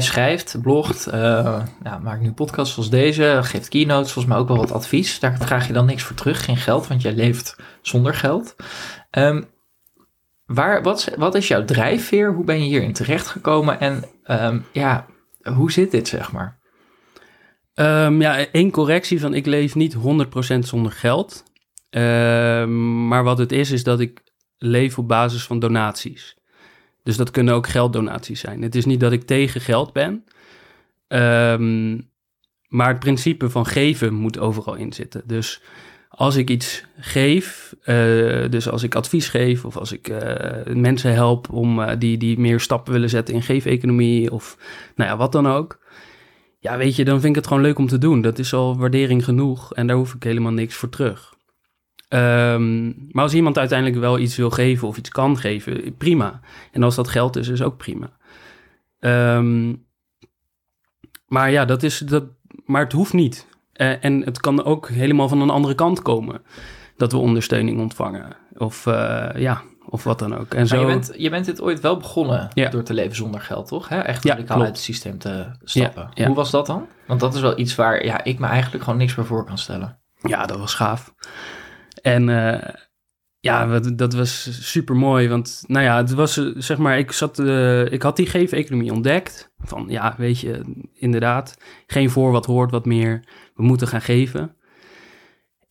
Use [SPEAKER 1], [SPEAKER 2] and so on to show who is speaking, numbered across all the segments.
[SPEAKER 1] Schrijft, blogt, uh, ja, maakt nu podcasts zoals deze, geeft keynotes, volgens mij ook wel wat advies. Daar vraag je dan niks voor terug, geen geld, want jij leeft zonder geld. Um, waar, wat, wat is jouw drijfveer? Hoe ben je hierin terechtgekomen? En um, ja, hoe zit dit, zeg maar?
[SPEAKER 2] Um, ja, één correctie van ik leef niet 100% zonder geld. maar wat het is, is dat ik leef op basis van donaties. Dus dat kunnen ook gelddonaties zijn. Het is niet dat ik tegen geld ben. Um, maar het principe van geven moet overal in zitten. Dus als ik iets geef, uh, dus als ik advies geef of als ik uh, mensen help om uh, die, die meer stappen willen zetten in geefeconomie of nou ja, wat dan ook. Ja, weet je, dan vind ik het gewoon leuk om te doen. Dat is al waardering genoeg en daar hoef ik helemaal niks voor terug. Um, maar als iemand uiteindelijk wel iets wil geven of iets kan geven, prima. En als dat geld is, is ook prima. Um, maar ja, dat is dat. Maar het hoeft niet. Uh, en het kan ook helemaal van een andere kant komen dat we ondersteuning ontvangen. Of uh, ja, of wat dan ook. En
[SPEAKER 1] zo... je, bent, je bent dit ooit wel begonnen ja. door te leven zonder geld, toch? Hè? Echt radicaal ja, uit het systeem te stappen. Ja, Hoe was dat dan? Want dat is wel iets waar ja, ik me eigenlijk gewoon niks meer voor kan stellen.
[SPEAKER 2] Ja, dat was gaaf. En uh, ja, dat was super mooi. Want nou ja, het was zeg maar, ik, zat, uh, ik had die geef-economie ontdekt. Van ja, weet je, inderdaad, geen voor wat hoort wat meer. We moeten gaan geven.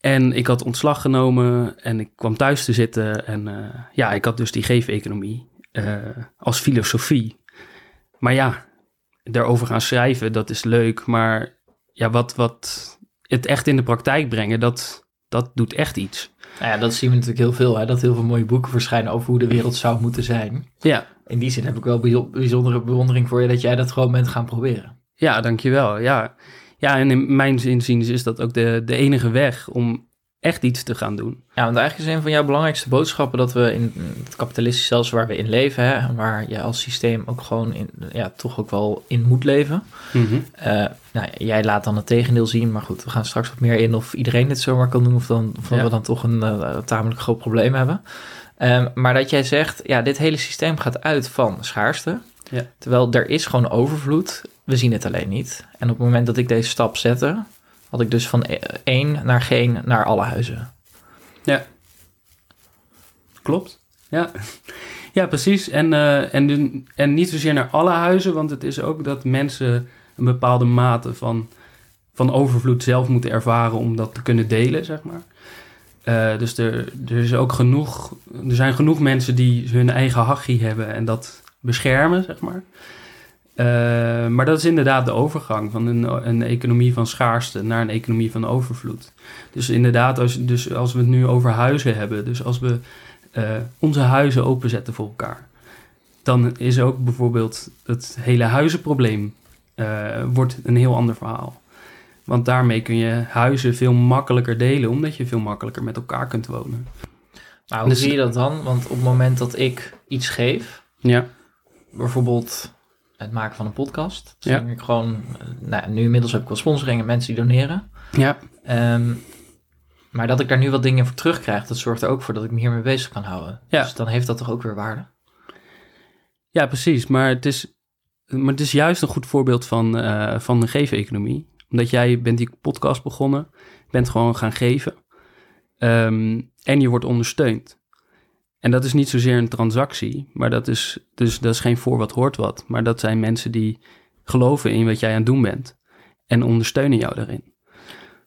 [SPEAKER 2] En ik had ontslag genomen en ik kwam thuis te zitten. En ja, ik had dus die geef-economie als filosofie. Maar ja, daarover gaan schrijven, dat is leuk. Maar ja, wat, wat het echt in de praktijk brengen, dat, dat doet echt iets.
[SPEAKER 1] Nou ja, dat zien we natuurlijk heel veel. Hè? Dat heel veel mooie boeken verschijnen over hoe de wereld zou moeten zijn.
[SPEAKER 2] Ja.
[SPEAKER 1] In die zin heb ik wel bijzondere bewondering voor je dat jij dat gewoon bent gaan proberen.
[SPEAKER 2] Ja, dankjewel. Ja, ja en in mijn inziens is dat ook de, de enige weg om echt iets te gaan doen.
[SPEAKER 1] Ja, want eigenlijk is een van jouw belangrijkste boodschappen dat we in het kapitalistische stelsel waar we in leven, hè, waar je als systeem ook gewoon in, ja, toch ook wel in moet leven. Mm -hmm. uh, nou, jij laat dan het tegendeel zien, maar goed, we gaan straks wat meer in of iedereen dit zomaar kan doen of dan of ja. we dan toch een uh, tamelijk groot probleem hebben. Um, maar dat jij zegt, ja, dit hele systeem gaat uit van schaarste, ja. terwijl er is gewoon overvloed, we zien het alleen niet. En op het moment dat ik deze stap zette, had ik dus van één naar geen naar alle huizen.
[SPEAKER 2] Ja. Klopt. Ja. Ja, precies. En, uh, en, en niet zozeer naar alle huizen, want het is ook dat mensen een bepaalde mate van, van overvloed zelf moeten ervaren om dat te kunnen delen, zeg maar. Uh, dus er, er, is ook genoeg, er zijn genoeg mensen die hun eigen hachie hebben en dat beschermen, zeg maar. Uh, maar dat is inderdaad de overgang van een, een, economie van schaarste naar een economie van overvloed. Dus inderdaad, als, dus als we het nu over huizen hebben, dus als we uh, onze huizen openzetten voor elkaar, dan is ook bijvoorbeeld het hele huizenprobleem uh, wordt een heel ander verhaal. Want daarmee kun je huizen veel makkelijker delen, omdat je veel makkelijker met elkaar kunt wonen.
[SPEAKER 1] Maar hoe dus, zie je dat dan? Want op het moment dat ik iets geef,
[SPEAKER 2] ja.
[SPEAKER 1] bijvoorbeeld het maken van een podcast. Dus ja. ik gewoon, nou, nu inmiddels heb ik wel sponsoring en mensen die doneren.
[SPEAKER 2] Ja.
[SPEAKER 1] Um, maar dat ik daar nu wat dingen voor terugkrijg, dat zorgt er ook voor dat ik me hiermee bezig kan houden. Ja. Dus dan heeft dat toch ook weer waarde?
[SPEAKER 2] Ja, precies. Maar het is, maar het is juist een goed voorbeeld van, uh, van een geven-economie. Omdat jij bent die podcast begonnen, bent gewoon gaan geven. Um, en je wordt ondersteund. En dat is niet zozeer een transactie, maar dat is, dus, dat is geen voor wat hoort wat. Maar dat zijn mensen die geloven in wat jij aan het doen bent en ondersteunen jou daarin.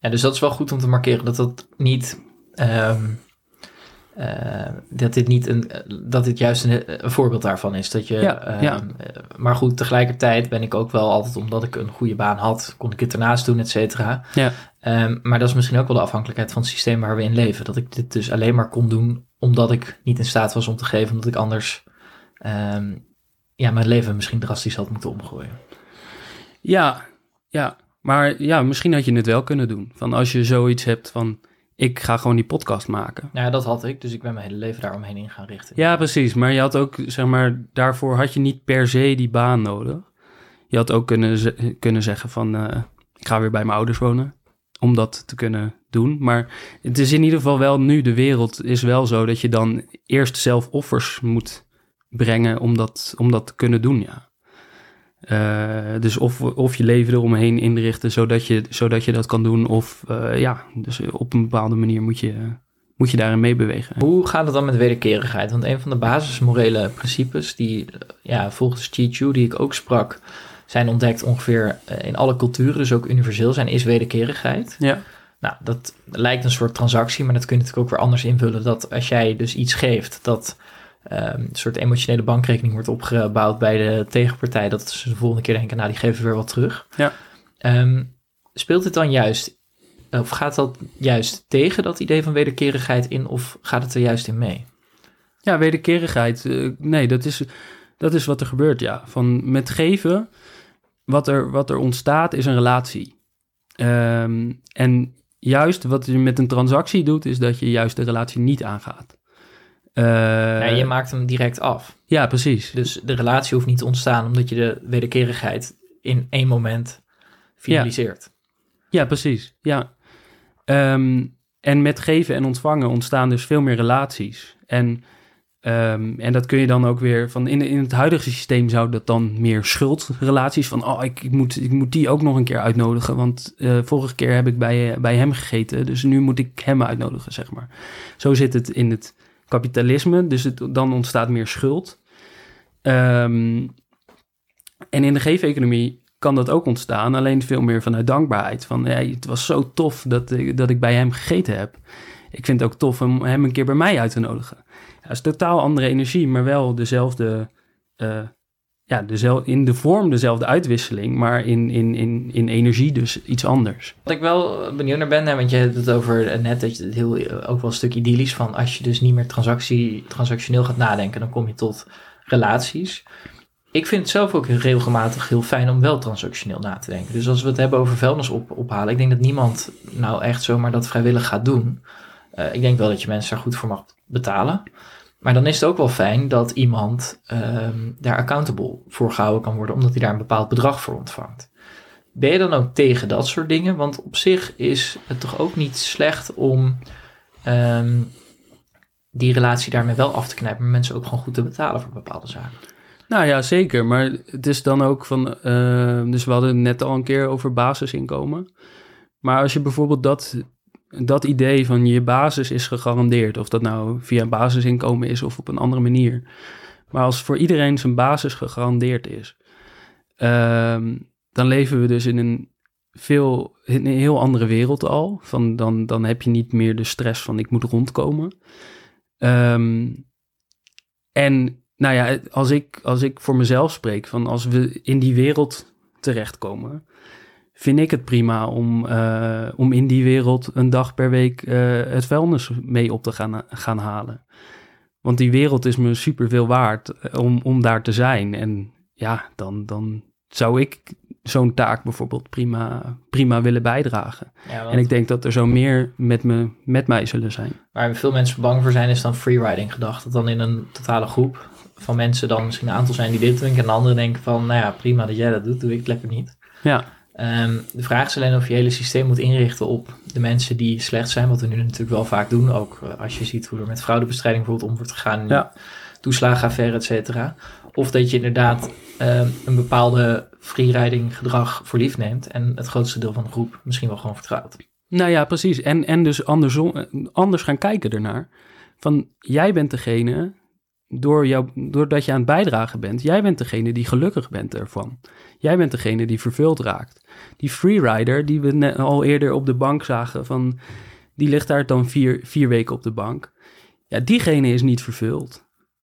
[SPEAKER 1] Ja, dus dat is wel goed om te markeren dat dat niet. Uh, dat dit niet een. dat dit juist een, een voorbeeld daarvan is. Dat je. Ja, ja. Maar goed, tegelijkertijd ben ik ook wel altijd, omdat ik een goede baan had, kon ik het ernaast doen, et cetera.
[SPEAKER 2] Ja.
[SPEAKER 1] Um, maar dat is misschien ook wel de afhankelijkheid van het systeem waar we in leven. Dat ik dit dus alleen maar kon doen omdat ik niet in staat was om te geven, omdat ik anders um, ja, mijn leven misschien drastisch had moeten omgooien.
[SPEAKER 2] Ja, ja. Maar ja, misschien had je het wel kunnen doen. Van als je zoiets hebt van, ik ga gewoon die podcast maken.
[SPEAKER 1] Ja, dat had ik. Dus ik ben mijn hele leven daaromheen in gaan richten.
[SPEAKER 2] Ja, precies. Maar je had ook, zeg maar, daarvoor had je niet per se die baan nodig. Je had ook kunnen, kunnen zeggen van, eh, ik ga weer bij mijn ouders wonen. Om dat te kunnen doen. Maar het is in ieder geval wel nu, de wereld is wel zo dat je dan eerst zelf offers moet brengen om dat, om dat te kunnen doen, ja. Eh, dus of, of je leven eromheen inrichten zodat je, zodat je dat kan doen. Of eh, ja, dus op een bepaalde manier moet je, moet je daarin meebewegen.
[SPEAKER 1] Hoe gaat het dan met wederkerigheid? Want een van de basismorele principes die ja, volgens Chi Chu, die ik ook sprak, zijn ontdekt ongeveer eh, in alle culturen, dus ook universeel zijn, is wederkerigheid.
[SPEAKER 2] Ja.
[SPEAKER 1] Nou, dat lijkt een soort transactie, maar dat kun je natuurlijk ook weer anders invullen. Dat als jij dus iets geeft, dat een soort emotionele bankrekening wordt opgebouwd bij de tegenpartij, dat ze de volgende keer denken, nou, die geven weer wat terug.
[SPEAKER 2] Ja.
[SPEAKER 1] Ehm, speelt het dan juist, of gaat dat juist tegen dat idee van wederkerigheid in, of gaat het er juist in mee?
[SPEAKER 2] Ja, wederkerigheid. eh, nee, dat is, dat is wat er gebeurt, ja. Van met geven, wat er, wat er ontstaat, is een relatie. Ehm, en juist wat je met een transactie doet, is dat je juist de relatie niet aangaat. Eh,
[SPEAKER 1] ja, je maakt hem direct af.
[SPEAKER 2] ja, precies.
[SPEAKER 1] Dus de relatie hoeft niet te ontstaan omdat je de wederkerigheid in één moment finaliseert.
[SPEAKER 2] Ja, precies. Ja. Ehm, en met geven en ontvangen ontstaan dus veel meer relaties. En, ehm, en dat kun je dan ook weer van in, in het huidige systeem zou dat dan meer schuldrelaties van oh, ik, ik, moet, ik moet die ook nog een keer uitnodigen. Want eh, vorige keer heb ik bij, bij hem gegeten, dus nu moet ik hem uitnodigen, zeg maar. Zo zit het in het kapitalisme, dus het, dan ontstaat meer schuld. Ehm, en in de geef-economie kan dat ook ontstaan, alleen veel meer vanuit dankbaarheid. Van ja, het was zo tof dat, ik- dat ik bij hem gegeten heb. Ik vind het ook tof om hem een keer bij mij uit te nodigen. Dat is totaal andere energie, maar wel dezelfde, eh, ja, dezel, in de vorm dezelfde uitwisseling, maar in, in, in, in energie dus iets anders.
[SPEAKER 1] Wat ik wel benieuwd naar ben, hè, want je hebt het over eh, net dat je het heel, eh, ook wel een stuk idyllisch van als je dus niet meer transactie, transactioneel gaat nadenken, dan kom je tot relaties. Ik vind het zelf ook regelmatig heel fijn om wel transactioneel na te denken. Dus als we het hebben over vuilnis op, ophalen, ik denk dat niemand nou echt zomaar dat vrijwillig gaat doen. Eh, ik denk wel dat je mensen daar goed voor mag betalen. Maar dan is het ook wel fijn dat iemand ehm, daar accountable voor gehouden kan worden, omdat hij daar een bepaald bedrag voor ontvangt. Ben je dan ook tegen dat soort dingen? Want op zich is het toch ook niet slecht om ehm, die relatie daarmee wel af te knijpen, maar mensen ook gewoon goed te betalen voor bepaalde zaken.
[SPEAKER 2] Nou ja, zeker. Maar het is dan ook van. eh, dus we hadden het net al een keer over basisinkomen. Maar als je bijvoorbeeld dat, dat idee van je basis is gegarandeerd, of dat nou via een basisinkomen is of op een andere manier. Maar als voor iedereen zijn basis gegarandeerd is, ehm, dan leven we dus in een veel in een heel andere wereld al. Van dan, dan heb je niet meer de stress van ik moet rondkomen. Ehm, en nou ja, als ik, als ik voor mezelf spreek, van als we in die wereld terechtkomen, vind ik het prima om, eh, om in die wereld een dag per week eh, het vuilnis mee op te gaan, gaan halen. Want die wereld is me superveel waard eh, om, om daar te zijn. En ja, dan, dan zou ik zo'n taak bijvoorbeeld prima, prima willen bijdragen.
[SPEAKER 1] Ja, want
[SPEAKER 2] En ik denk dat er zo meer met, me, met mij zullen zijn.
[SPEAKER 1] waar veel mensen bang voor zijn, is dan freeriding gedacht. Dat dan in een totale groep van mensen dan misschien een aantal zijn die dit doen, en de anderen denken van, nou ja, prima dat jij dat doet, doe ik lekker niet.
[SPEAKER 2] Ja,
[SPEAKER 1] Ehm, de vraag is alleen of je hele systeem moet inrichten op de mensen die slecht zijn, wat we nu natuurlijk wel vaak doen. Ook eh, als je ziet hoe er met fraudebestrijding bijvoorbeeld om wordt gegaan
[SPEAKER 2] Ja.
[SPEAKER 1] toeslagenaffaire, et cetera. Of dat je inderdaad ehm, een bepaalde freeriding gedrag voor lief neemt en het grootste deel van de groep misschien wel gewoon vertrouwt.
[SPEAKER 2] Nou ja, precies. En, en dus andersom, eh, anders gaan kijken ernaar. Van jij bent degene, door jou, doordat je aan het bijdragen bent, jij bent degene die gelukkig bent ervan. Jij bent degene die vervuld raakt. Die freerider die we net al eerder op de bank zagen, van, die ligt daar dan vier, vier weken op de bank. Ja, diegene is niet vervuld.